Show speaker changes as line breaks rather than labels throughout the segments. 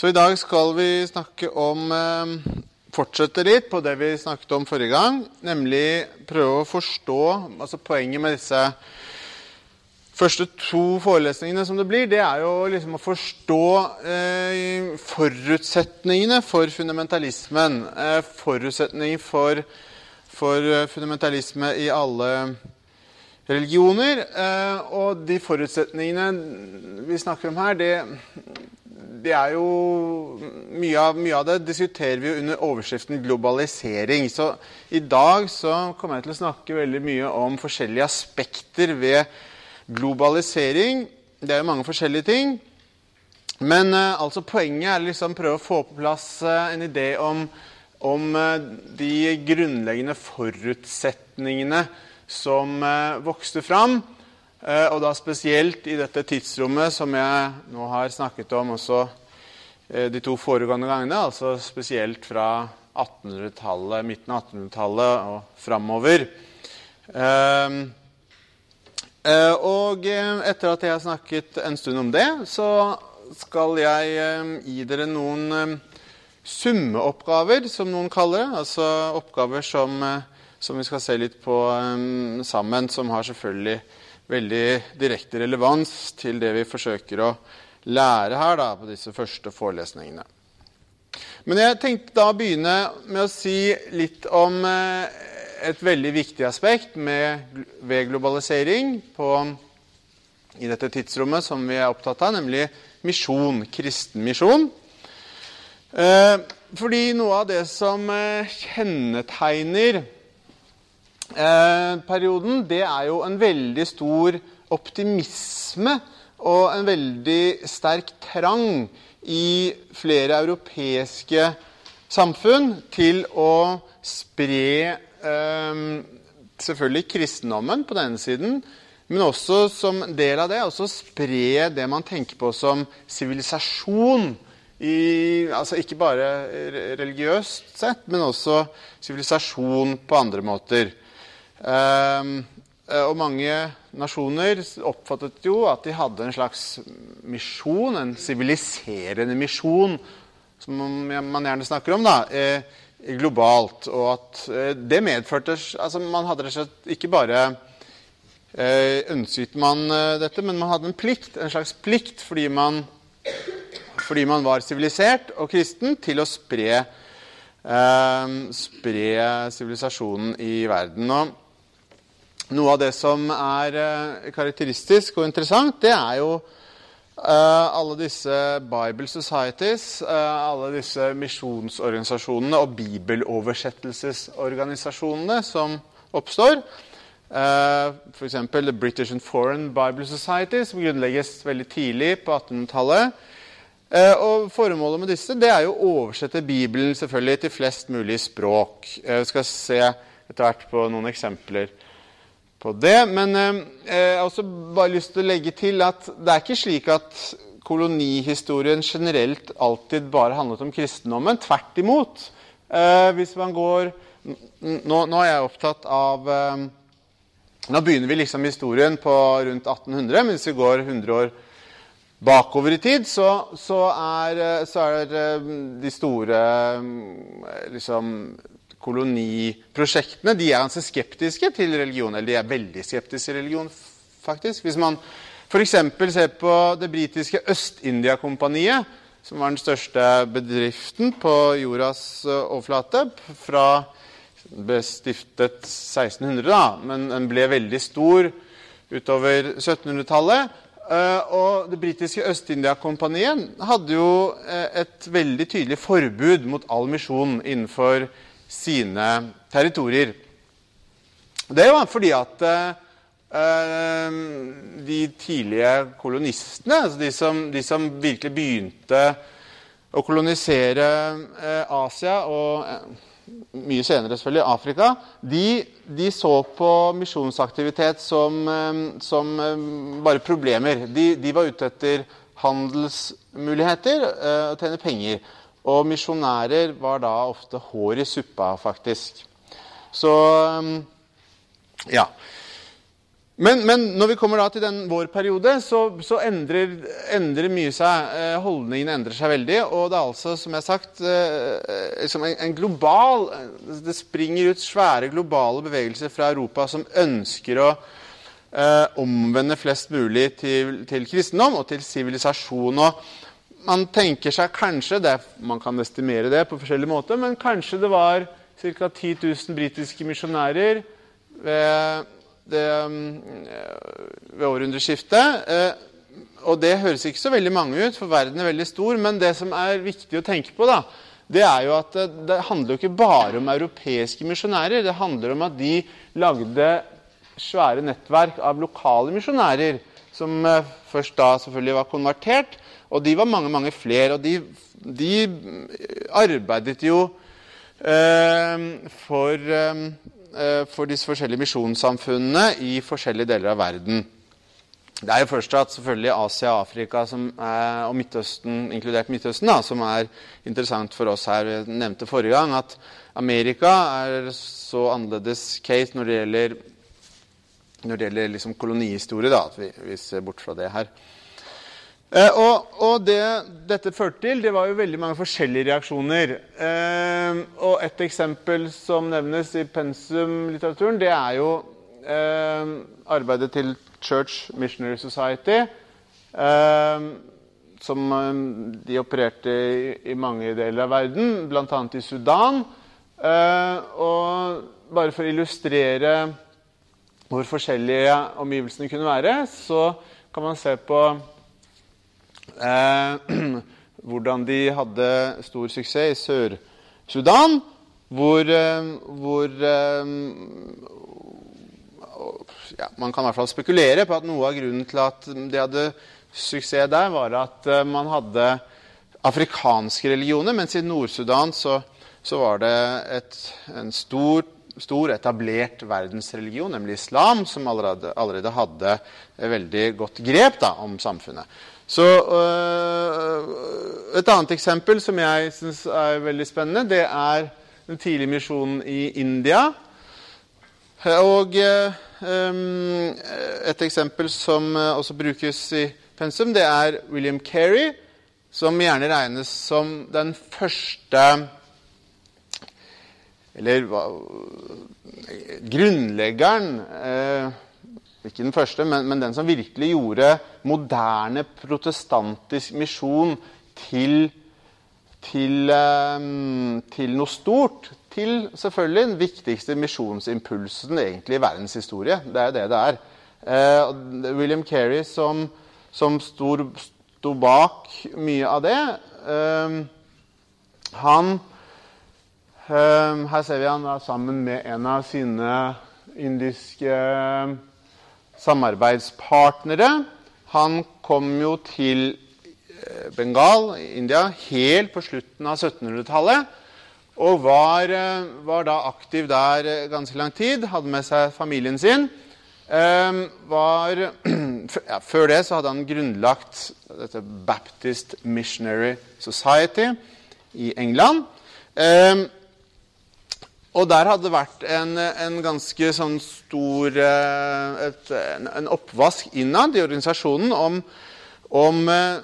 Så i dag skal vi snakke om eh, Fortsette litt på det vi snakket om forrige gang. Nemlig prøve å forstå altså Poenget med disse første to forelesningene som det blir, det er jo liksom å forstå eh, forutsetningene for fundamentalismen. Eh, forutsetninger for, for fundamentalisme i alle religioner. Eh, og de forutsetningene vi snakker om her, det, det er jo mye av, mye av, det diskuterer vi under overskriften globalisering. Så i dag så kommer jeg til å snakke veldig mye om forskjellige aspekter ved globalisering. Det er jo mange forskjellige ting. Men eh, altså poenget er liksom prøve å få på plass eh, en idé om, om eh, de grunnleggende forutsetningene som vokste fram. Og da spesielt i dette tidsrommet som jeg nå har snakket om også de to foregående gangene. Altså spesielt fra 1800-tallet, midten av 1800-tallet og framover. Eh, og eh, etter at jeg har snakket en stund om det, så skal jeg eh, gi dere noen summeoppgaver, som noen kaller det. Altså oppgaver som, som vi skal se litt på sammen, som har selvfølgelig veldig direkte relevans til det vi forsøker å lære her da, på disse første forelesningene. Men jeg tenkte da å begynne med å si litt om et veldig viktig aspekt med, ved globalisering på, i dette tidsrommet som vi er opptatt av, nemlig misjon, kristen misjon. Eh, fordi noe av det som eh, kjennetegner eh, perioden, det er jo en veldig stor optimisme og en veldig sterk trang i flere europeiske samfunn til å spre eh, selvfølgelig kristendommen på denne siden, men også som del av det også spre det man tenker på som sivilisasjon. altså ikke bare religiøst sett, men også sivilisasjon på andre måter. Um, og mange nasjoner oppfattet jo at de hadde en slags misjon, en siviliserende misjon, som man gjerne snakker om. da, eh, globalt. Og at eh, det medførte altså Man hadde rett og slett ikke bare eh, ønsket man eh, dette, men man hadde en plikt, en slags plikt fordi man, fordi man var sivilisert og kristen, til å spre spre sivilisasjonen i verden. Og noe av det som er karakteristisk og interessant, det er jo Uh, alle disse Bible Societies, uh, alle disse misjonsorganisasjonene og bibeloversettelsesorganisasjonene som oppstår. Uh, F.eks. The British and Foreign Bible Society, som grunnlegges veldig tidlig på 1800-tallet. Uh, og Formålet med disse det er jo å oversette Bibelen selvfølgelig til flest mulig språk. Vi skal se etter hvert på noen eksempler på det. Men eh, jeg har også bare lyst til å legge til at det er ikke slik at kolonihistorien generelt alltid bare handlet om kristendommen. Tvert imot. Eh, hvis man går nå, nå, er jeg opptatt av eh, Nå begynner vi liksom historien på rundt 1800, men hvis vi går 100 år bakover i tid, så, så, er, så er, de store liksom, koloniprosjektene de er ganske skeptiske til religion. Eller de er veldig skeptiske til religion, faktisk. Hvis man f.eks. ser på det britiske Øst-India-kompaniet, som var den største bedriften på jordas eh, overflate fra ble stiftet 1600, da, men den ble veldig stor utover 1700-tallet. Eh, og Det britiske Øst-India-kompaniet hadde jo eh, et veldig tydelig forbud mot all misjon innenfor sine territorier. Det var fordi at eh, de tidlige kolonistene, altså de som, de som, virkelig begynte å kolonisere eh, Asia og eh, mye senere selvfølgelig Afrika, de, de så på misjonsaktivitet som, eh, som, eh, bare problemer. De, de, var ute etter handelsmuligheter eh, og tjene penger. Og misjonærer var da ofte hår i suppa, faktisk. Så um, ja. Men, men, når vi kommer da til den, vår periode, så, så endrer, endrer, mye seg. Eh, holdningene endrer seg veldig. Og det er altså, som jeg har sagt, liksom en, en, global Det springer ut svære globale bevegelser fra Europa som ønsker å eh, omvende flest mulig til, til, kristendom og til sivilisasjon. Og man tenker seg kanskje det, Man kan estimere det på forskjellige måter, men kanskje det var ca. 10 000 britiske misjonærer ved det, um, ved århundreskiftet. Eh, og det høres ikke så veldig mange ut, for verden er veldig stor. Men det som er viktig å tenke på, da, det er jo at det, det handler jo ikke bare om europeiske misjonærer. Det handler om at de lagde svære nettverk av lokale misjonærer, som eh, først da selvfølgelig var konvertert. Og de var mange, mange flere. Og de, de arbeidet jo eh, for eh, Eh, for disse forskjellige misjonssamfunnene i forskjellige deler av verden. Det er jo først at selvfølgelig Asia, Afrika er, og Midtøsten, inkludert Midtøsten, da, som er interessant for oss her. Jeg nevnte forrige gang at Amerika er så annerledes case når det gjelder, når det gjelder liksom kolonihistorie, da, at vi, vi ser bort fra det her. Eh, og, og det dette førte til, det var jo veldig mange forskjellige reaksjoner. Eh, og et eksempel som nevnes i pensumlitteraturen, det er jo eh, arbeidet til Church Missionary Society. Eh, som eh, de opererte i, i, mange deler av verden, bl.a. i Sudan. Eh, og bare for å illustrere hvor forskjellige omgivelsene kunne være, så kan man se på eh, hvordan de hadde stor suksess i Sør-Sudan, hvor, eh, hvor eh, ja, Man kan i hvert fall spekulere på at noe av grunnen til at de hadde suksess der, var at eh, man hadde afrikanske religioner, mens i Nord-Sudan så, så, var det et, en stor, stor, etablert verdensreligion, nemlig islam, som allerede, allerede hadde veldig godt grep da, om samfunnet. Så øh, Et annet eksempel som jeg syns er veldig spennende, det er den tidlige misjonen i India. Og øh, et eksempel som også brukes i pensum, det er William Kerry, som gjerne regnes som den første Eller grunnleggeren eh, ikke den første, men, men, den som virkelig gjorde moderne protestantisk misjon til, til, um, til, noe stort. Til selvfølgelig den viktigste misjonsimpulsen egentlig i verdens historie. Det er jo det det er. Eh, William Kerry, som, som sto bak mye av det, uh, han Her ser vi han sammen med en av sine indiske samarbeidspartnere. Han kom jo til eh, Bengal, India, helt på slutten av 1700-tallet. Og var, eh, var, da aktiv der eh, ganske lang tid. Hadde med seg familien sin. Var, ja, før det så hadde han grunnlagt dette Baptist Missionary Society i England. Og der hadde det vært en, en ganske sånn stor eh, et, en, oppvask innad i organisasjonen om, om, eh,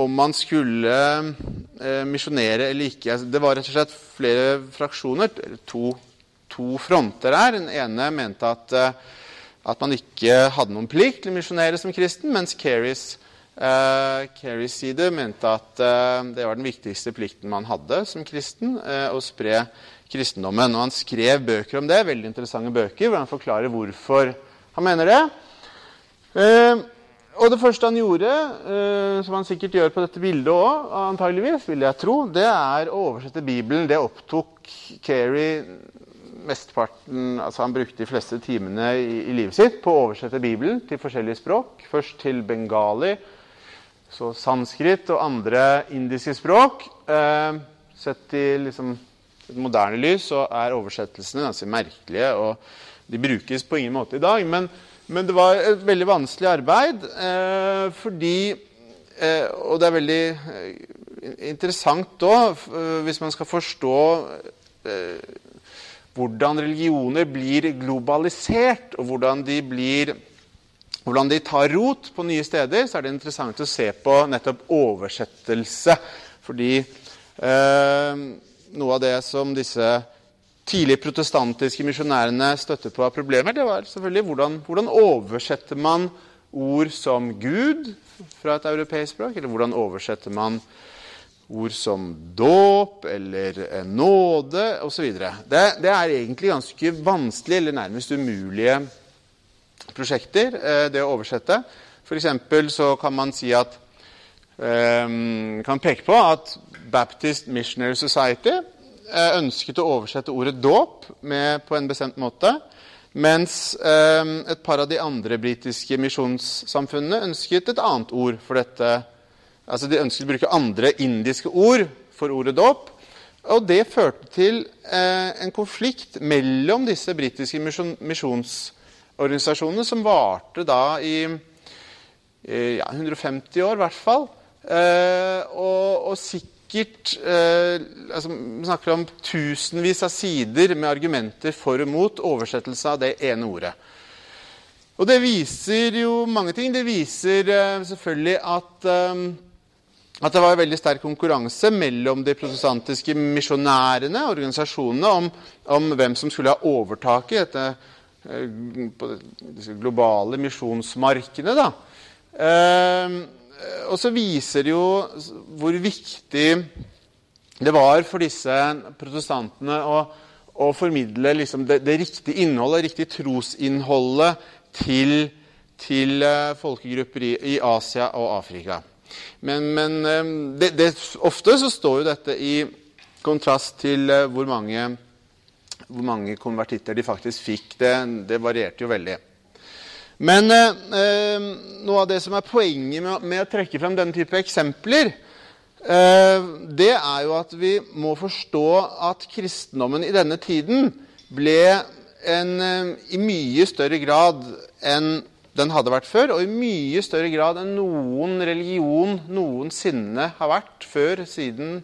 om man skulle eh, misjonere eller ikke. Altså, det var rett og slett flere fraksjoner, to, to fronter her. Den ene mente at, at, man ikke hadde noen plikt til å misjonere som kristen, mens Keris uh, side mente at det var den viktigste plikten man hadde som kristen, å spre kristendommen. Og han skrev bøker om det, veldig interessante bøker, hvor han forklarer hvorfor han mener det. Eh, og det første han gjorde, eh, som han sikkert gjør på dette bildet òg, antageligvis, vil jeg tro, det er å oversette Bibelen. Det opptok Kerry mesteparten altså Han brukte de fleste timene i, i, livet sitt på å oversette Bibelen til forskjellige språk. Først til bengali, så sanskrit og andre indiske språk. Eh, sett i liksom et moderne lys så er oversettelsene ganske merkelige. og De brukes på ingen måte i dag. Men, men det var et veldig vanskelig arbeid eh, fordi eh, Og det er veldig eh, interessant da, eh, hvis man skal forstå eh, hvordan religioner blir globalisert, og hvordan de, blir, hvordan de tar rot på nye steder, så er det interessant å se på nettopp oversettelse. Fordi eh, noe av det som disse tidlige protestantiske misjonærene støttet på av problemer, det var selvfølgelig hvordan, hvordan oversetter man ord som Gud fra et europeisk språk? Eller hvordan oversetter man ord som dåp eller nåde osv. Det, det er egentlig ganske vanskelig, eller nærmest umulige prosjekter, eh, det å oversette. F.eks. så kan man si at um, kan peke på at Baptist Missionary Society eh, ønsket å oversette ordet dåp på en bestemt måte. Mens eh, et par av de andre britiske misjonssamfunnene ønsket et annet ord for dette. Altså De ønsket å bruke andre indiske ord for ordet dåp. Og det førte til eh, en konflikt mellom disse britiske misjon, misjonsorganisasjonene, som varte da i ja, 150 år, i hvert fall. Og, og sikkert sikkert eh, altså, Vi snakker om tusenvis av sider med argumenter for og mot oversettelse av det ene ordet. Og det viser jo mange ting. Det viser eh, selvfølgelig at, eh, at det var veldig sterk konkurranse mellom de protestantiske misjonærene, organisasjonene, om, om, hvem som skulle ha overtaket dette, eh, globale misjonsmarkedet. da. Eh, og så viser det jo hvor viktig det var for disse protestantene å, å formidle liksom det, det, riktige innholdet, det riktige trosinnholdet, til, til uh, folkegrupper i, i, Asia og Afrika. Men, men um, det, det, ofte så står jo dette i kontrast til hvor, mange, hvor mange konvertitter de faktisk fikk. Det, det varierte jo veldig. Men eh, eh, noe av det som er poenget med, med, å trekke frem denne type eksempler, eh, det er jo at vi må forstå at kristendommen i denne tiden ble en, eh, i mye større grad enn den hadde vært før, og i mye større grad enn noen religion noensinne har vært før, siden,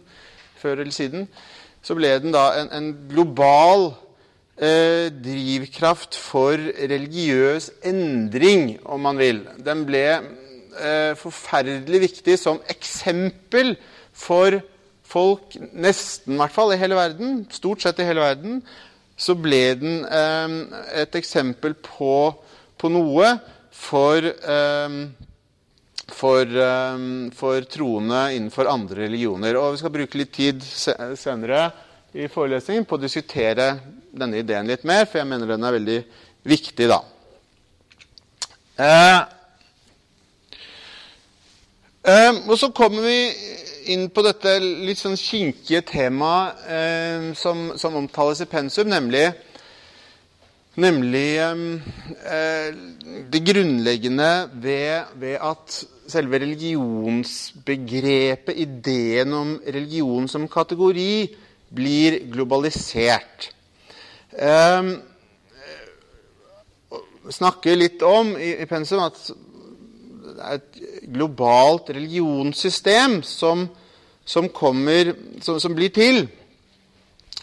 før eller siden, så ble den da en, en global eh, drivkraft for religiøs endring, om man vil. Den ble eh, forferdelig viktig som eksempel for folk, nesten i hvert fall i hele verden, stort sett i hele verden, så ble den eh, et eksempel på, på noe for, eh, for, eh, for troende innenfor andre religioner. Og vi skal bruke litt tid senere i forelesningen på å diskutere denne ideen litt mer, for jeg mener den er veldig viktig, da. Eh, eh, og så kommer vi inn på dette litt sånn kinkige temaet eh, som, som, omtales i pensum, nemlig, nemlig eh, det grunnleggende ved, ved, at selve religionsbegrepet, ideen om religion som kategori, blir globalisert. Um, snakke litt om i, i pensum at det er et globalt religionssystem som, som, kommer, som, som blir til.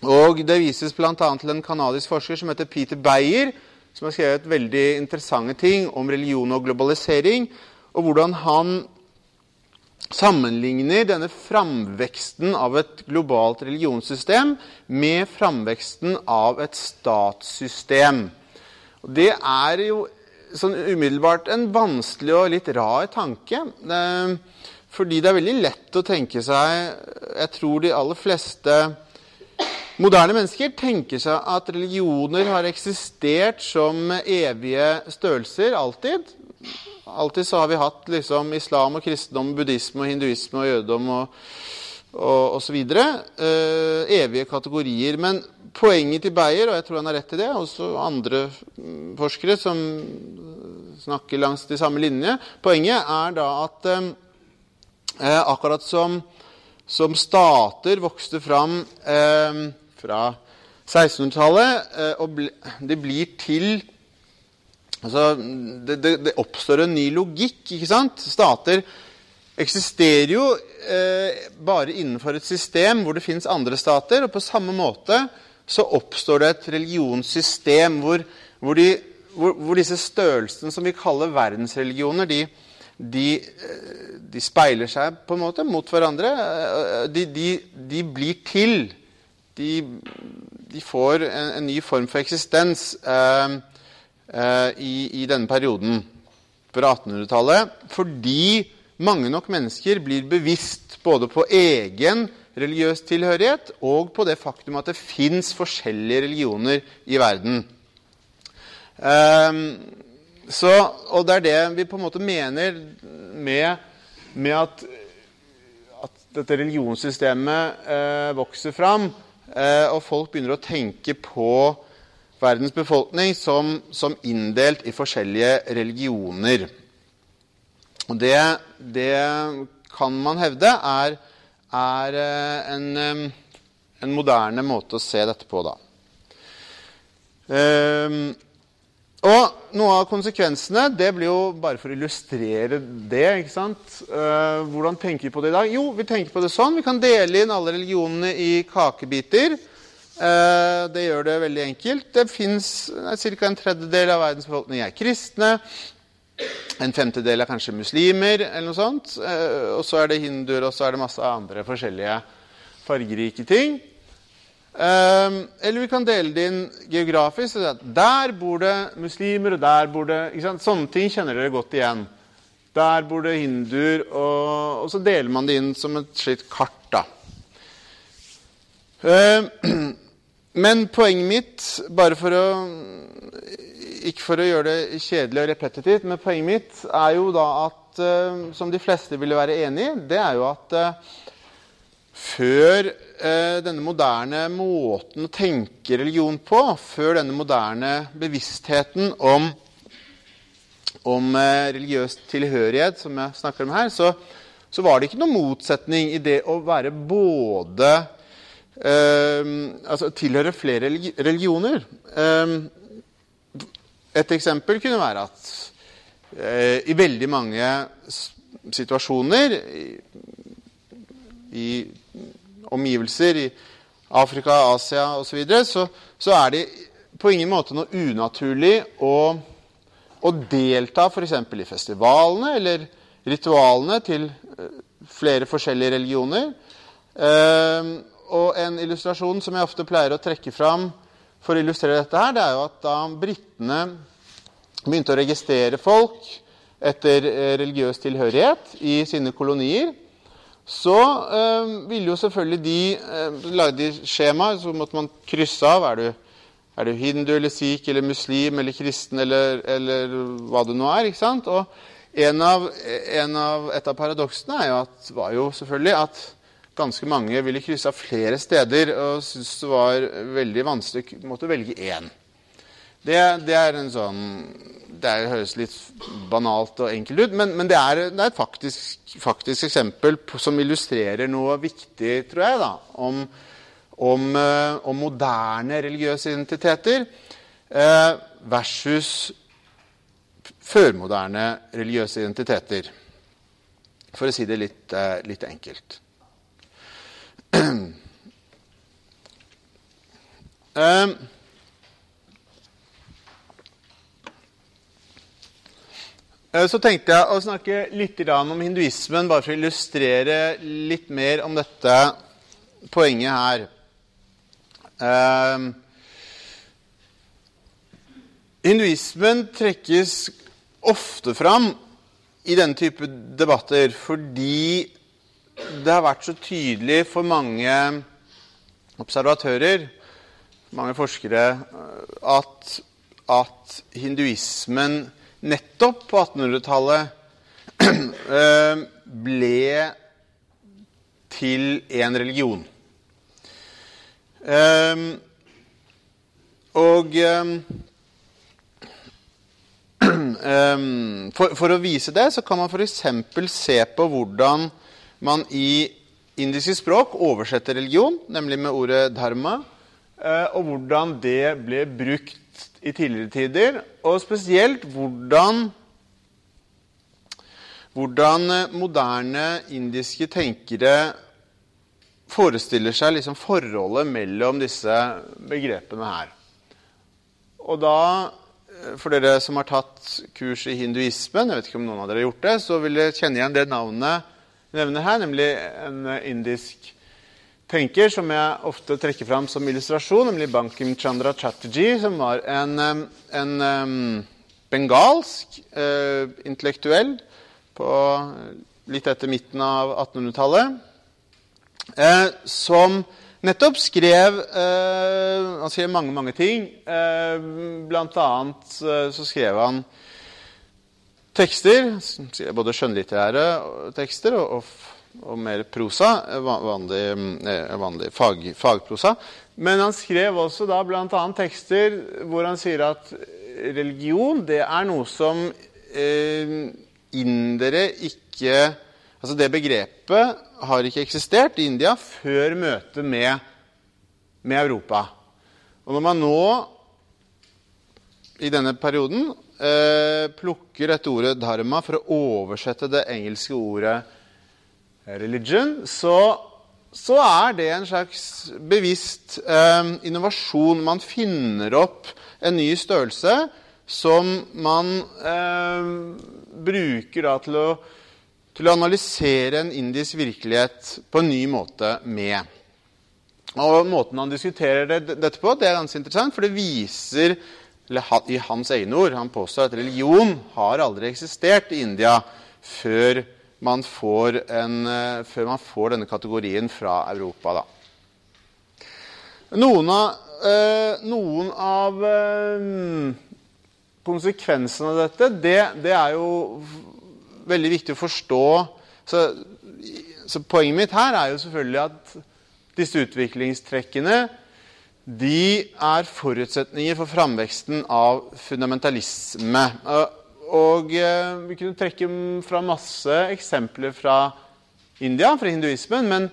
Og Det vises bl.a. til en canadisk forsker som heter Peter Beyer, som har skrevet veldig interessante ting om religion og globalisering, og hvordan han sammenligner denne framveksten av et globalt religionssystem med framveksten av et statssystem. Det er jo sånn umiddelbart en vanskelig og litt rar tanke. Fordi det er veldig lett å tenke seg Jeg tror de aller fleste moderne mennesker tenker seg at religioner har eksistert som evige størrelser alltid. Alltid så har vi hatt liksom, islam og kristendom, buddhisme og hinduisme og jødedom og, og osv. Eh, evige kategorier. Men poenget til Beyer, og jeg tror han har rett i det, også andre mm, forskere som snakker langs de samme linjene, poenget er da at eh, eh akkurat som, som, stater vokste fram eh, fra 1600-tallet, eh, og ble, det blir til Altså, det, det, det, oppstår en ny logikk. ikke sant? Stater eksisterer jo eh, bare innenfor et system hvor det fins andre stater. Og på samme måte så oppstår det et religionssystem hvor, hvor, de, hvor, hvor disse størrelsene som vi kaller verdensreligioner, de, de, de, speiler seg på en måte mot hverandre. De, de blir til. De, får en, en, ny form for eksistens eh, eh, i, i, denne perioden fra 1800-tallet fordi mange nok mennesker blir bevisst både på egen religiøs tilhørighet og på det faktum at det fins forskjellige religioner i verden. Um, så, og det er det vi på en måte mener med, med at, dette religionssystemet eh, vokser fram, eh, og folk begynner å tenke på verdens befolkning som, som inndelt i forskjellige religioner. Og det, det kan man hevde er, er eh, en, eh, en, moderne måte å se dette på, da. Um, og noe av konsekvensene det blir jo bare for å illustrere det. ikke sant? Uh, hvordan tenker vi på det i dag? Jo, vi tenker på det sånn. Vi kan dele inn alle religionene i kakebiter. Uh, det gjør det veldig enkelt. Det fins ca. en tredjedel av verdens befolkning er kristne. En femtedel er kanskje muslimer, eller noe sånt. Eh, og så er det hinduer, og så er det masse andre forskjellige fargerike ting. Eh, eller vi kan dele det inn geografisk. Der bor det muslimer, og der bor det Sånne ting kjenner dere godt igjen. Der bor det hinduer, og, og, så deler man det inn som et slikt kart. da. Eh, men poenget mitt, bare for å ikke for å gjøre det kjedelig og repetitivt, men poenget mitt er jo da at uh, Som de fleste ville være enig i, det er jo at uh, før uh, denne moderne måten å tenke religion på, før denne moderne bevisstheten om, om religiøs tilhørighet, som jeg snakker om her, så, så, var det ikke noen motsetning i det å være både Altså tilhøre flere religioner. Et eksempel kunne være at eh, i veldig mange situasjoner i, i omgivelser i Afrika, Asia osv., så, videre, så så er det på ingen måte noe unaturlig å, å delta f.eks. i festivalene eller ritualene til eh, flere forskjellige religioner. Eh, og en illustrasjon som jeg ofte pleier å trekke fram for å illustrere dette her, det er jo at da britene begynte å registrere folk etter eh, religiøs tilhørighet i sine kolonier, så øh, ville jo selvfølgelig de øh, lage de så måtte man krysse av. Er du, er du hindu eller sikh eller muslim eller kristen eller, eller hva det nå er? ikke sant? Og en av, en av, et av paradoksene er jo at, var jo selvfølgelig at ganske mange ville krysse av flere steder og syntes det var veldig vanskelig måtte velge én. Det, det, er en sånn Det høres litt banalt og enkelt ut, men, men det, er, det, er, et faktisk, faktisk eksempel på, som illustrerer noe viktig, tror jeg, da, om, om, uh, om moderne religiøse identiteter eh, versus førmoderne religiøse identiteter. For å si det litt, uh, litt enkelt. Um, så tenkte jeg å snakke litt om hinduismen, bare for å illustrere litt mer om dette poenget her. Um, hinduismen trekkes ofte fram i denne type debatter fordi det har vært så tydelig for mange observatører, mange forskere, at, at hinduismen nettopp på 1800-tallet eh, ble til en religion. Um, og um, for, for, å vise det så kan man f.eks. se på hvordan man i indiske språk oversetter religion, nemlig med ordet dharma, eh, og hvordan det ble brukt i tidligere tider. Og spesielt hvordan, hvordan moderne indiske tenkere forestiller seg liksom forholdet mellom disse begrepene her. Og da, eh, for dere som har tatt kurs i hinduismen, jeg vet ikke om noen av dere har gjort det, så vil dere kjenne igjen det navnet nevner her, nemlig en eh, indisk tenker som jeg ofte trekker fram som illustrasjon, nemlig Bankim Chandra Chatterjee, som var en, eh, en, en bengalsk eh, intellektuell på litt etter midten av 1800-tallet, eh, som nettopp skrev eh, Han skrev mange, mange ting. Eh, blant annet eh, så skrev han tekster, både skjønnlitterære tekster og, og, og mer prosa, eh, vanlig, eh, vanlig fag, fagprosa. Men han skrev også da bl.a. tekster hvor han sier at religion det er noe som eh, indere ikke Altså Det begrepet har ikke eksistert i India før møtet med, med Europa. Og når man nå i denne perioden eh, plukker dette ordet dharma for å oversette det engelske ordet religion, så, så er det en slags bevisst eh, innovasjon. Man finner opp en ny størrelse som man eh, bruker da til å til å analysere en indisk virkelighet på en ny måte med. Og Måten han diskuterer det, dette på, det er ganske interessant, for det viser i hans egne ord Han påstår at religion har aldri eksistert i India før man får, en, eh, før man får denne kategorien fra Europa. Da. Noen av, eh, noen av eh, konsekvensene av dette, det, det er jo veldig viktig å forstå. Så, så, poenget mitt her er jo selvfølgelig at disse utviklingstrekkene de er forutsetninger for framveksten av fundamentalisme. Og eh, vi kunne trekke fra masse eksempler fra India, fra hinduismen, men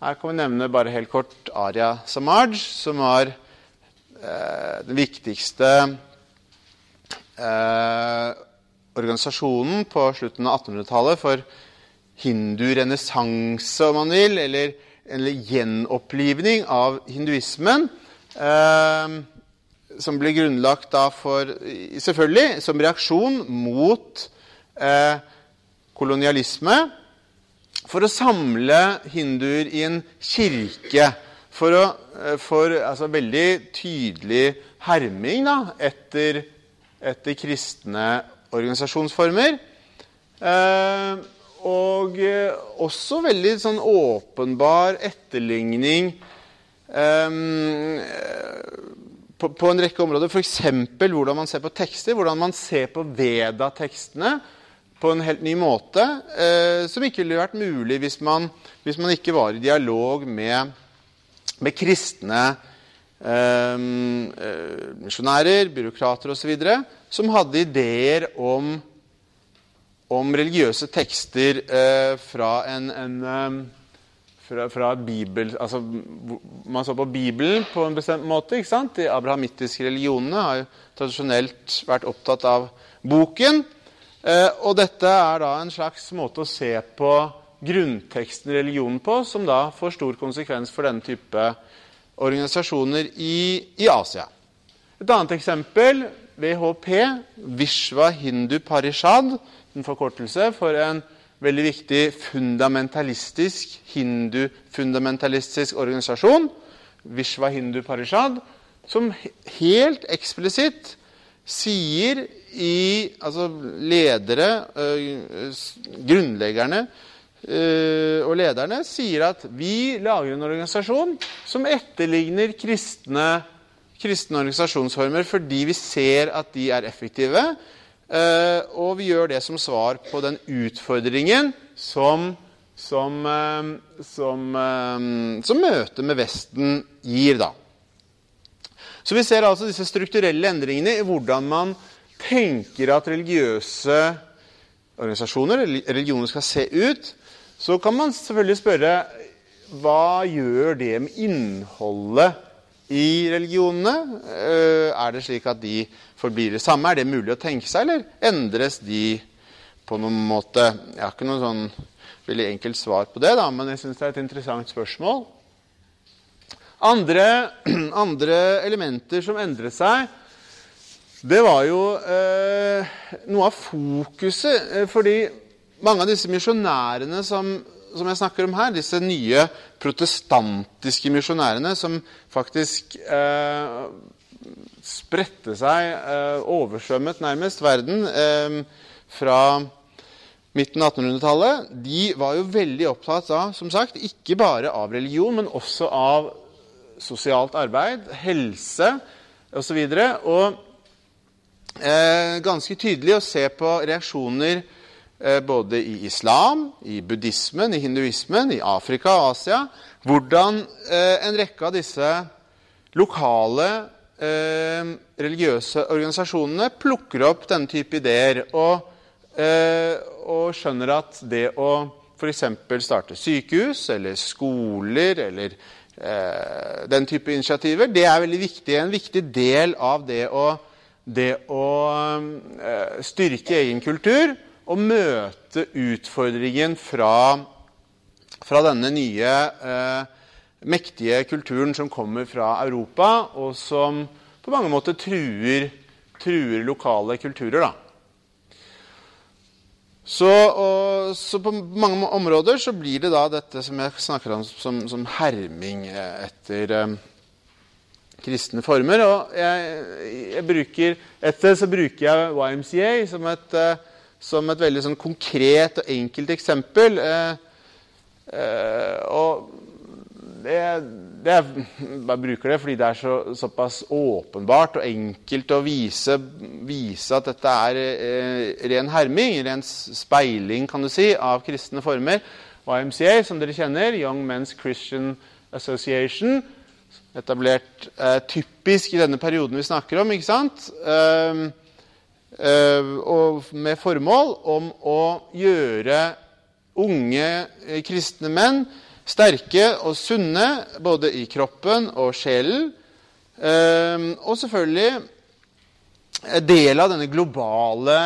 her kan vi nevne bare helt kort Arya Samaj, som var eh, den viktigste eh, organisasjonen på slutten av 1800-tallet for hindurenessanse, om man vil, eller, eller gjenopplivning av hinduismen. Eh, som ble grunnlagt da for Selvfølgelig som reaksjon mot eh, kolonialisme. For å samle hinduer i en kirke. For, å, eh, for altså, veldig tydelig herming da, etter, etter kristne organisasjonsformer. Eh, og eh, også veldig sånn åpenbar etterligning eh, på, på, en rekke områder. F.eks. hvordan man ser på tekster, hvordan man ser på Veda-tekstene på en helt ny måte, eh, som ikke ville vært mulig hvis man, hvis man, ikke var i dialog med, med kristne eh, misjonærer, byråkrater osv som hadde ideer om, om religiøse tekster eh, fra en, en eh, fra, fra Bibel, altså, Man så på Bibelen på en bestemt måte. ikke sant? De abrahamittiske religionene har jo tradisjonelt vært opptatt av boken. Eh, og dette er da en slags måte å se på grunnteksten i religionen på, som da får stor konsekvens for denne type organisasjoner i, i Asia. Et annet eksempel VHP, Vishwa Hindu Parishad, en forkortelse for en veldig viktig fundamentalistisk hindu-fundamentalistisk organisasjon, Vishwa Hindu Parishad, som helt eksplisitt sier i Altså ledere, grunnleggerne og lederne sier at vi lager en organisasjon som etterligner kristne kristne organisasjonsformer fordi vi ser at de er effektive. Eh, og vi gjør det som svar på den utfordringen som, som, eh, som, eh, som møtet med Vesten gir, da. Så vi ser altså disse strukturelle endringene i hvordan man tenker at religiøse organisasjoner, religioner, skal se ut. Så kan man selvfølgelig spørre hva gjør det med innholdet i religionene? Eh, er det slik at de forblir det samme? Er det mulig å tenke seg, eller endres de på noen måte? Jeg har ikke noen sånn veldig enkelt svar på det, da, men jeg syns det er et interessant spørsmål. Andre, andre, elementer som endret seg, det var jo eh, noe av fokuset. Eh, fordi mange av disse misjonærene som, som, jeg snakker om her, disse nye protestantiske misjonærene som faktisk eh, spredte seg, eh, oversvømmet nærmest verden eh, fra midten av 1800-tallet, de var jo veldig opptatt av, som sagt, ikke bare av religion, men også av sosialt arbeid, helse osv. Og, så og eh, ganske tydelig å se på reaksjoner både i islam, i buddhismen, i hinduismen, i Afrika og Asia, hvordan eh, en rekke av disse lokale eh, religiøse organisasjonene plukker opp denne type ideer. og Eh, og skjønner at det å f.eks. starte sykehus eller skoler eller eh, den type initiativer, det er veldig viktig. En viktig del av det å, det å eh, styrke egen kultur og møte utfordringen fra, fra denne nye eh, mektige kulturen som kommer fra Europa, og som på mange måter truer, truer lokale kulturer. da. Så, og, så, på mange områder så blir det da dette som jeg snakker om som, som herming etter eh, kristne former. Og jeg, jeg bruker, etter så bruker jeg YMCA som et, eh, som et veldig sånn konkret og enkelt eksempel. Eh, eh, og det, det er, bare bruker det fordi det er så, såpass åpenbart og enkelt å vise, vise at dette er eh, ren herming, ren speiling kan du si, av kristne former. YMCA, som dere kjenner, Young Men's Christian Association, etablert eh, typisk i denne perioden vi snakker om, ikke sant? Og med formål om å gjøre unge eh, kristne menn Sterke og sunne både i kroppen og sjelen. Ehm, og selvfølgelig del av denne globale,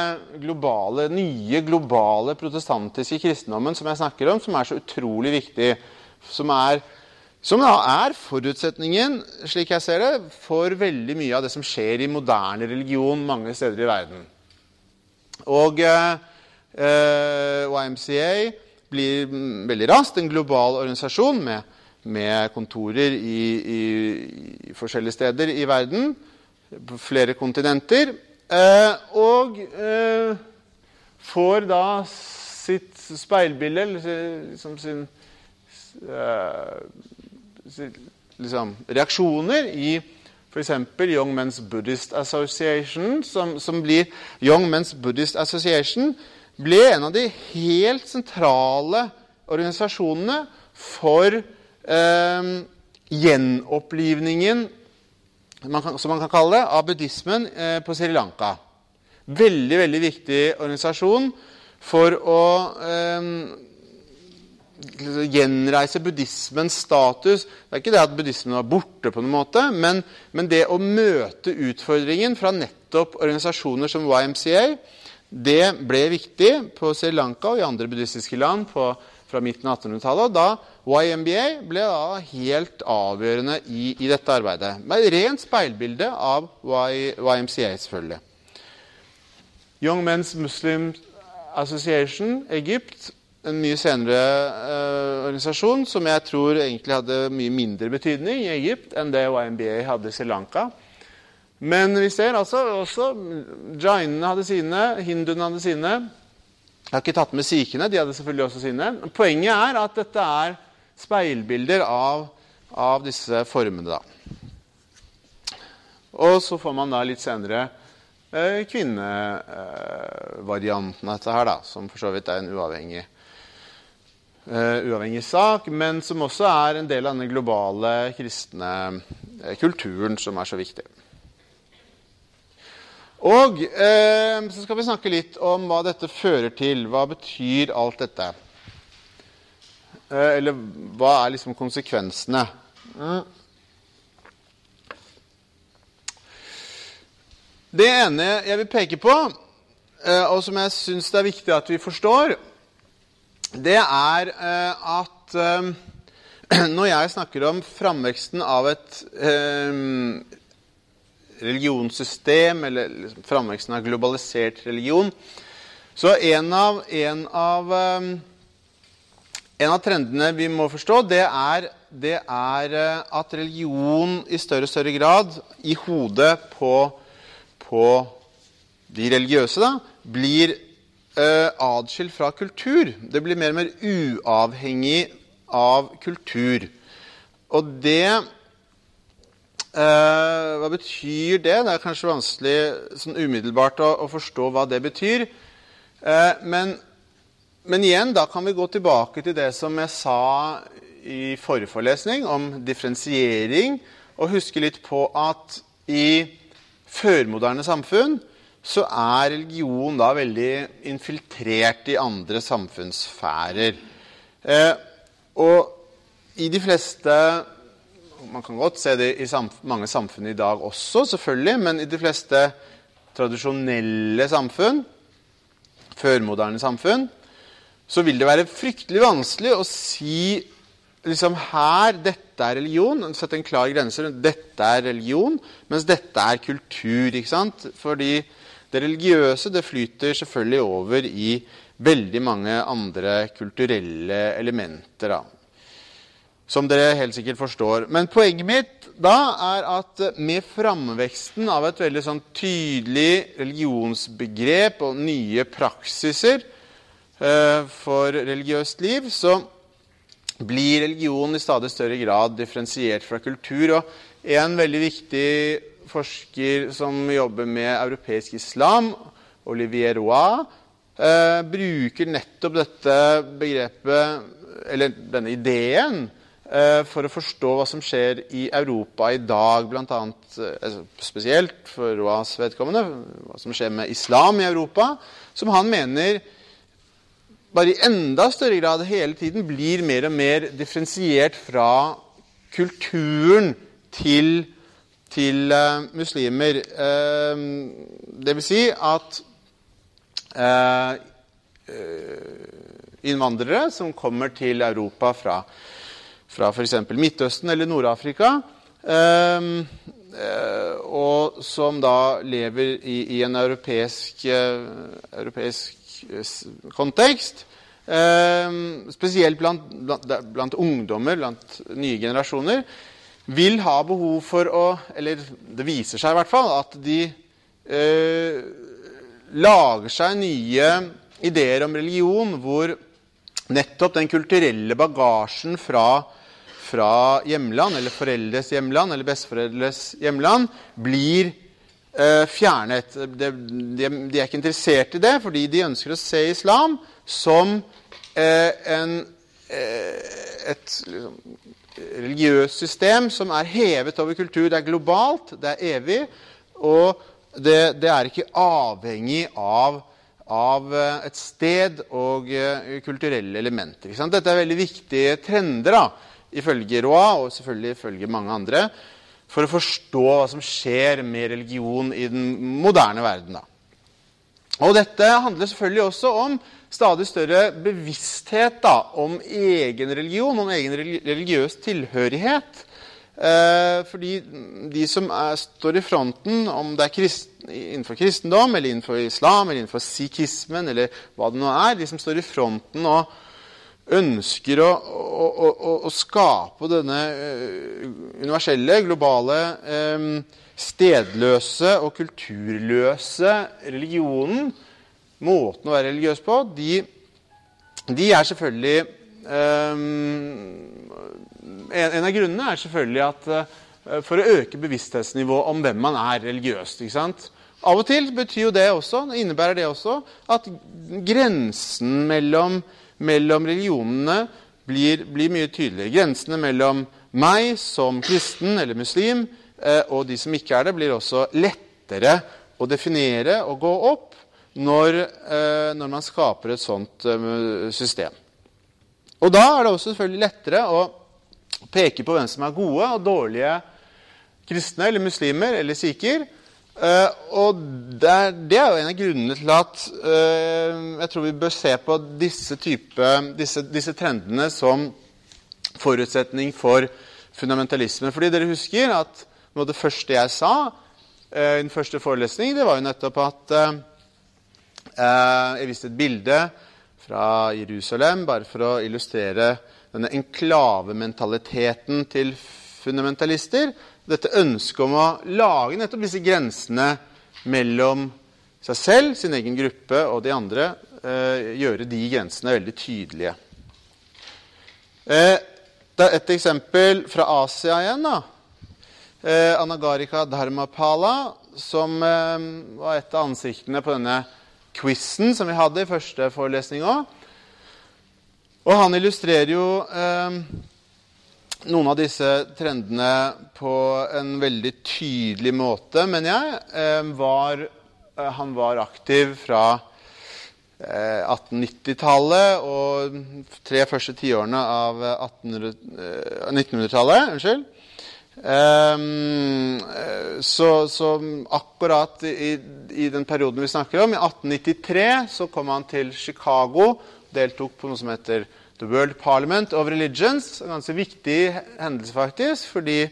globale, nye globale protestantiske kristendommen som jeg snakker om, som er så utrolig viktig. Som er, som da er forutsetningen, slik jeg ser det, for veldig mye av det som skjer i moderne religion mange steder i verden. Og eh, eh YMCA blir veldig raskt en global organisasjon med, med kontorer i, i, i, forskjellige steder i verden, på flere kontinenter. Eh, og eh, får da sitt speilbilde, liksom sin eh, liksom, reaksjoner i f.eks. Young Men's Buddhist Association, som, som, blir Young Men's Buddhist Association ble en av de helt sentrale organisasjonene for eh, gjenopplivningen, man kan, som man kan kalle det, av buddhismen eh, på Sri Lanka. Veldig, veldig viktig organisasjon for å eh, gjenreise buddhismens status. Det er ikke det at buddhismen var borte, på noen måte, men, men det å møte utfordringen fra nettopp organisasjoner som YMCA det ble viktig på Sri Lanka og i andre buddhistiske land på, fra midten av 1800-tallet. Da YMBA ble da helt avgjørende i, i dette arbeidet. Med rent speilbilde av y, YMCA, selvfølgelig. Young Men's Muslim Association, Egypt, en mye senere eh, organisasjon som jeg tror egentlig hadde mye mindre betydning i Egypt enn det YMBA hadde i Sri Lanka. Men vi ser altså også Jainene hadde sine, hinduene hadde sine. Jeg har ikke tatt med sikhene, de hadde selvfølgelig også sine. Poenget er at dette er speilbilder av, av disse formene. da. Og så får man da litt senere eh, kvinnevarianten av dette her, da, som for så vidt er en uavhengig, eh, uavhengig sak, men som også er en del av den globale kristne eh, kulturen som er så viktig. Og eh, så skal vi snakke litt om hva dette fører til. Hva betyr alt dette? Eh, eller hva er liksom konsekvensene? Mm. Det ene jeg vil peke på, eh, og som jeg syns det er viktig at vi forstår, det er eh, at eh, når jeg snakker om framveksten av et eh, religionssystem, eller liksom framveksten av globalisert religion, så en av, en av, en av trendene vi må forstå, det er, det er at religion i større og større grad i hodet på, på de religiøse da, blir eh, atskilt fra kultur. Det blir mer og mer uavhengig av kultur. Og det uh, Hva betyr det? Det er kanskje vanskelig sånn umiddelbart å, å forstå hva det betyr. Uh, men, men, igjen, da kan vi gå tilbake til det som jeg sa i forrige forelesning om differensiering, og huske litt på at i førmoderne samfunn så er religion da veldig infiltrert i andre samfunnssfærer. Eh, og i de fleste Man kan godt se det i samf mange samfunn i dag også, selvfølgelig, men i de fleste tradisjonelle samfunn, førmoderne samfunn, så vil det være fryktelig vanskelig å si liksom her Dette er religion. Sette en klar grense. rundt Dette er religion, mens dette er kultur. ikke sant? Fordi det religiøse det flyter selvfølgelig over i veldig mange andre kulturelle elementer. Da. Som dere helt sikkert forstår. Men poenget mitt da er at med framveksten av et veldig sånn tydelig religionsbegrep og nye praksiser eh, for religiøst liv, så blir religion i stadig større grad differensiert fra kultur. Og en veldig viktig forsker som jobber med europeisk islam, Olivier Roy, eh, bruker nettopp dette begrepet, eller denne ideen, eh, for å forstå hva som skjer i Europa i dag, bl.a. Eh, spesielt for Roas vedkommende, hva som skjer med islam i Europa, som han mener bare i enda større grad hele tiden blir mer og mer differensiert fra kulturen til til uh, muslimer. Uh, det vil si at uh, innvandrere som kommer til Europa fra, fra f.eks. Midtøsten eller Nord-Afrika, og som da lever i, i en europeisk, europeisk kontekst Spesielt blant, blant, blant ungdommer, blant nye generasjoner vil ha behov for å Eller det viser seg i hvert fall at de eh, lager seg nye ideer om religion hvor nettopp den kulturelle bagasjen fra, fra hjemland, eller foreldres hjemland, eller besteforeldres hjemland, blir eh, fjernet. De, de, de, er ikke interessert i det, fordi de ønsker å se islam som eh, en, eh, et liksom, religiøst system som er hevet over kultur. Det er globalt, det er evig, og det, det er ikke avhengig av, av, eh, et sted og uh, kulturelle elementer. Dette er veldig viktige trender, da, ifølge Roa, og selvfølgelig ifølge mange andre, for å forstå hva som skjer med religion i den moderne verden. Da. Og dette handler selvfølgelig også om stadig større bevissthet da, om egen religion, om egen religiøs tilhørighet. Eh, fordi de som er, står i fronten, om det er krist, innenfor kristendom, eller innenfor islam, eller innenfor sikhismen, eller hva det nå er, de som står i fronten og ønsker å, å, å, å skape denne uh, universelle, globale, eh, stedløse og kulturløse religionen, måten å være religiøs på, de, de er selvfølgelig um, en, av grunnene er selvfølgelig at uh, for å øke bevissthetsnivået om hvem man er religiøst. ikke sant? Av og til betyr jo det også, innebærer det også at grensen mellom, mellom religionene blir, blir, mye tydeligere. Grensene mellom meg som kristen eller muslim uh, og de som ikke er det, blir også lettere å definere og gå opp når, eh, når, man skaper et sånt eh, system. Og da er det også selvfølgelig lettere å peke på hvem som er gode og dårlige kristne eller muslimer eller sikher. Uh, og det er, det er, jo en av grunnene til at jeg tror vi bør se på disse, type, disse, disse, trendene som forutsetning for fundamentalisme. Fordi dere husker at noe av det første jeg sa i den første forelesningen, det var jo nettopp at jeg viste et bilde fra Jerusalem bare for å illustrere denne enklavementaliteten til fundamentalister dette ønsket om å lage nettopp disse grensene mellom seg selv, sin egen gruppe og de andre. Eh, gjøre de grensene veldig tydelige. Eh, det er et eksempel fra Asia igjen. da. Eh, Anagarika Dharmapala, som eh, var et av ansiktene på denne quizen som vi hadde i første forelesning òg. Og han illustrerer jo eh, noen av disse trendene på en veldig tydelig måte, mener jeg. Eh, var, eh, han var aktiv fra 1890-tallet eh, og tre første tiårene av 1900-tallet. Unnskyld. Så, så, akkurat i, i, den perioden vi snakker om, i 1893, så kom han til Chicago, deltok på noe som heter The World Parliament of Religions. En ganske viktig hendelse, faktisk, fordi,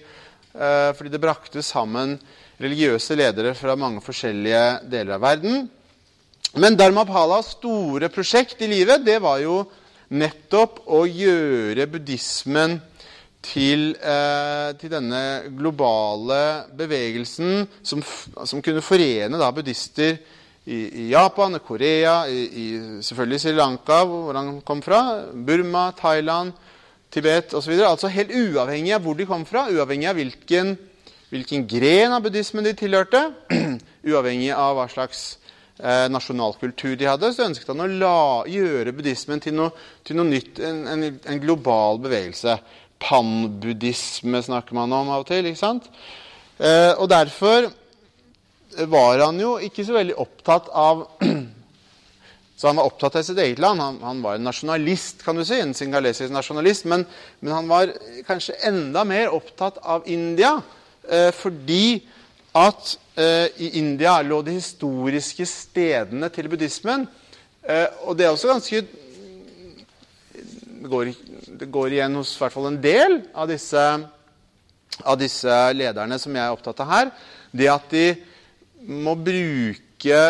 uh, fordi, det brakte sammen religiøse ledere fra mange forskjellige deler av verden. Men Dharmapalas store prosjekt i livet det var jo nettopp å gjøre buddhismen til, eh, til denne globale bevegelsen som, som kunne forene da, buddhister i, i Japan, Korea, i, i, selvfølgelig Sri Lanka, hvor han kom fra, Burma, Thailand, Tibet osv. Altså helt uavhengig av hvor de kom fra, uavhengig av hvilken, hvilken gren av buddhismen de tilhørte, uavhengig av hva slags eh, nasjonal kultur de hadde, så ønsket han å la, gjøre buddhismen til noe, til noe nytt, en, en, en, global bevegelse. Panbuddhisme snakker man om av og til. ikke sant? Eh, og derfor var han jo ikke så veldig opptatt av Så han var opptatt av sitt eget land. Han, han var en nasjonalist, kan du si, en singalesisk nasjonalist. Men, men, han var kanskje enda mer opptatt av India, eh, fordi at eh, i India lå de historiske stedene til buddhismen. Og det er også ganske det går, det går igjen hos hvert fall en del av disse, av disse lederne som jeg er opptatt av her. Det at de må bruke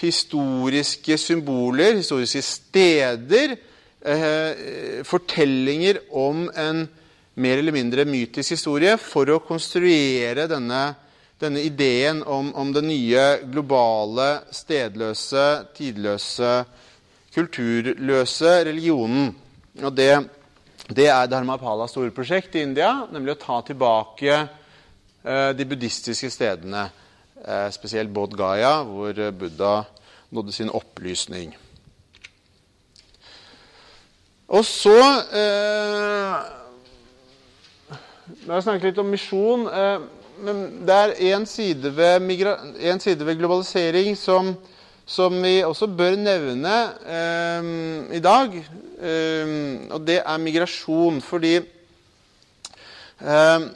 historiske symboler, historiske steder, eh, fortellinger om en mer eller mindre mytisk historie for å konstruere denne, denne ideen om, om, den nye globale, stedløse, tidløse, kulturløse religionen. Og det, det er Dharmapalas store prosjekt i India, nemlig å ta tilbake eh, de buddhistiske stedene. Eh, spesielt Bodh Gaya, hvor Buddha nådde sin opplysning. Og så eh, oss snakke litt om misjon. Eh, men det er én side, side, ved globalisering som, som, vi også bør nevne eh, i dag. Eh, og det er migrasjon. Fordi eh,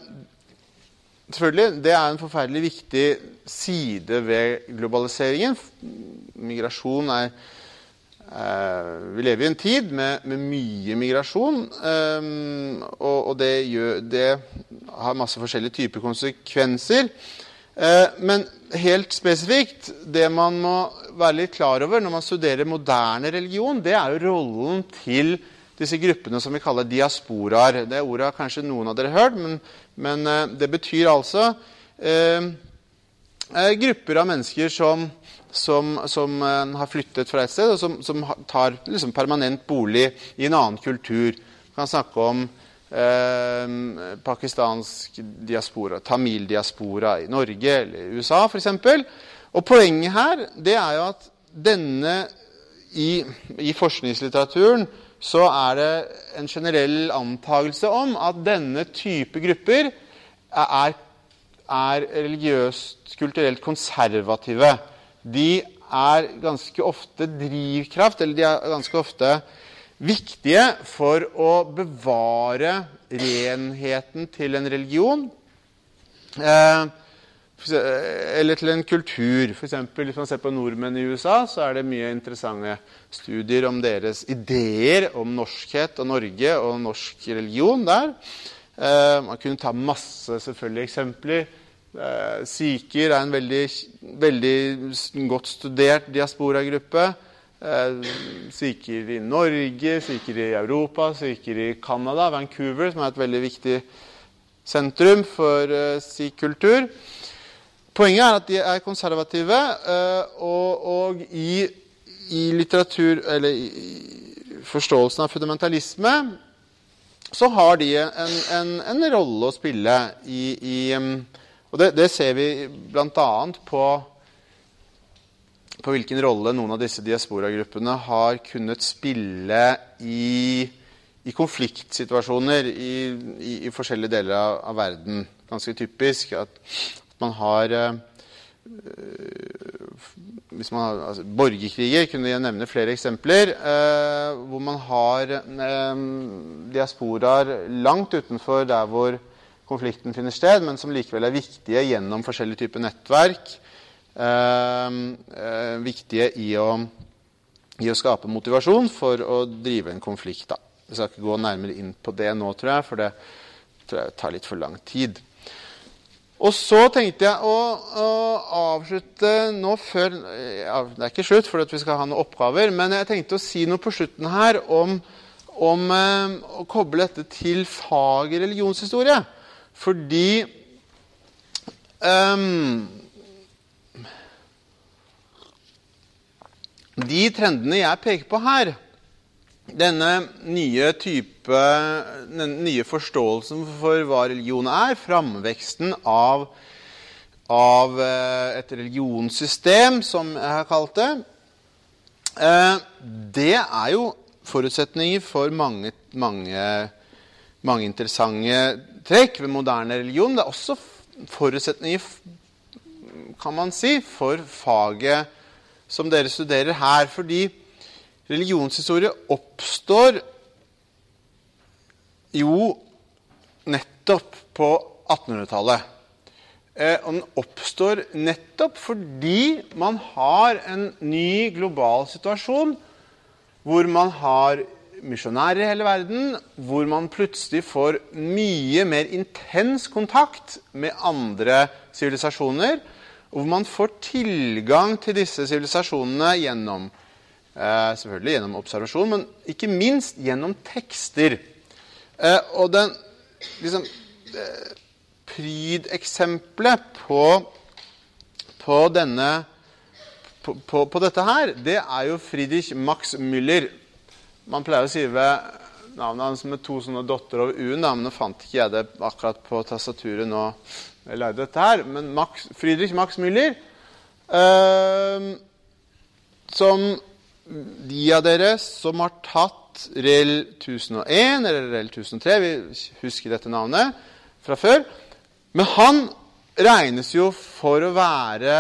Selvfølgelig, Det er en forferdelig viktig side ved globaliseringen. Migrasjon er eh, Vi lever i en tid med, med mye migrasjon. Eh, og, og det, gjør, det, har masse forskjellige typer konsekvenser. Eh, men helt spesifikt, det man må være litt klar over når man studerer moderne religion, det er jo rollen til disse gruppene som vi kaller diasporaer. Det ordet har kanskje noen av dere hørt, men, men eh, det betyr altså eh, eh, grupper av mennesker som, som, som har flyttet fra et sted, og som, som tar liksom, permanent bolig i en annen kultur. Vi kan snakke om eh, pakistansk diaspora, tamildiaspora i Norge eller USA f.eks. Og poenget her det er jo at denne i, i forskningslitteraturen så er det en generell antagelse om at denne type grupper er, er religiøst, kulturelt konservative. De er ganske ofte drivkraft, eller de er ganske ofte viktige for å bevare renheten til en religion. Eh, eller til en kultur. For eksempel, hvis man ser på nordmenn i USA, så er det mye interessante studier om deres ideer om norskhet og Norge og norsk religion der. Eh, man kunne ta masse selvfølgelig eksempler. Eh, Sikher er en veldig, veldig godt studert diasporagruppe. Eh, i Norge, sikher i Europa, sikher i Canada, Vancouver, som er et veldig viktig sentrum for eh, sikh-kultur. Poenget er at de er konservative, eh, og, og i, i, litteratur Eller i forståelsen av fundamentalisme så har de en, en, en rolle å spille i, i Og det, det, ser vi bl.a. på på hvilken rolle noen av disse diasporagruppene har kunnet spille i, i konfliktsituasjoner i, i, i, forskjellige deler av, av verden. Ganske typisk at man har øh, hvis man altså, Borgerkriger kunne jeg nevne flere eksempler. Øh, hvor man har øh, diasporaer langt utenfor der hvor konflikten finner sted, men som likevel er viktige gjennom forskjellige typer nettverk. Viktige i å, i å, skape motivasjon for å drive en konflikt. Da. Jeg skal ikke gå nærmere inn på det nå, tror jeg, for det tror jeg tar litt for lang tid. Og så tenkte jeg å, å avslutte nå før ja, Det er ikke slutt, for vi skal ha noen oppgaver. Men jeg tenkte å si noe på slutten her om, om eh, å koble dette til faget religionshistorie. Fordi um, De trendene jeg peker på her, denne nye type, den nye forståelsen for hva religion er, framveksten av, av eh, et religionssystem, som jeg har kalt det, eh, det er jo forutsetninger for mange, mange, mange interessante trekk ved moderne religion. Det er også forutsetninger, kan man si, for faget som dere studerer her. Fordi Religionshistorie oppstår jo nettopp på 1800-tallet. Eh, og den oppstår nettopp fordi man har en ny global situasjon hvor man har misjonærer i hele verden, hvor man plutselig får mye mer intens kontakt med andre sivilisasjoner, og hvor man får tilgang til disse sivilisasjonene gjennom Eh, selvfølgelig gjennom observasjon, men ikke minst gjennom tekster. Eh, og den liksom, eh, prydeksempelet på, på denne på, på, på, dette her, det er jo Friedrich Max Müller. Man pleier å skrive navnet hans med to sånne dotter over u-en, men nå fant ikke jeg det akkurat på tastaturet nå jeg lærte dette her. Men Max, Friedrich Max Müller, eh, som de av dere som har tatt REL 1001 eller REL 1003 Vi husker dette navnet fra før. Men han regnes jo for å være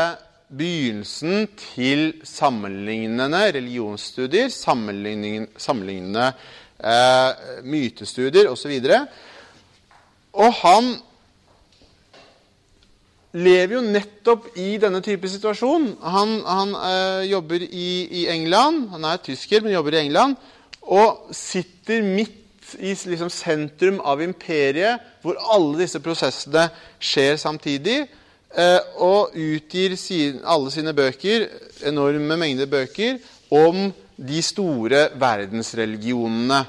begynnelsen til sammenlignende religionsstudier, sammenlignende eh, mytestudier osv. Og, og han lever jo nettopp i denne type situasjon. Han, han øh, jobber i, i, England. Han er tysker, men jobber i England. Og sitter midt i liksom, sentrum av imperiet, hvor alle disse prosessene skjer samtidig. Øh, og utgir sin, alle sine bøker, enorme mengder bøker, om de store verdensreligionene.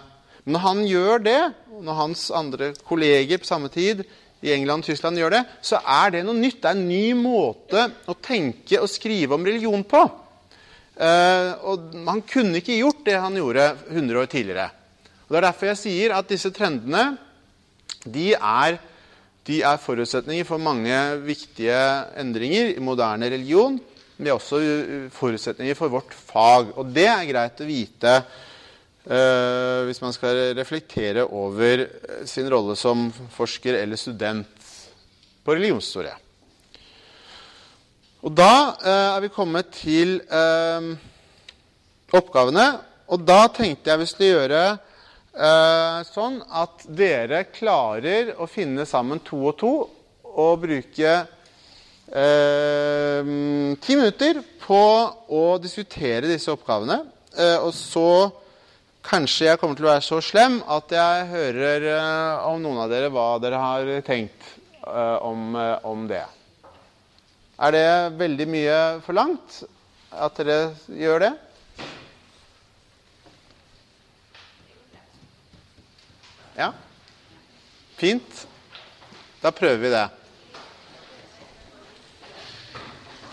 Når han gjør det, og når hans andre kolleger på samme tid i England og Tyskland gjør det, så er det noe nytt. Det er en ny måte å tenke og skrive om religion på. Uh, og Han kunne ikke gjort det han gjorde 100 år tidligere. Og Det er derfor jeg sier at disse trendene de er, de er forutsetninger for mange viktige endringer i moderne religion. De er også forutsetninger for vårt fag. Og det er greit å vite Uh, hvis man skal reflektere over eh, sin rolle som forsker eller student på religionshistorie. Og da uh, er vi kommet til uh, oppgavene. Og da tenkte jeg vi skulle gjøre sånn at dere klarer å finne sammen to og to og bruke ti minutter på å diskutere disse oppgavene. Og så kanskje jeg kommer til å være så slem at jeg hører eh, om noen av dere hva dere har tenkt eh, om, eh, om det. Er det veldig mye forlangt at dere gjør det? Ja? Fint. Da prøver vi det.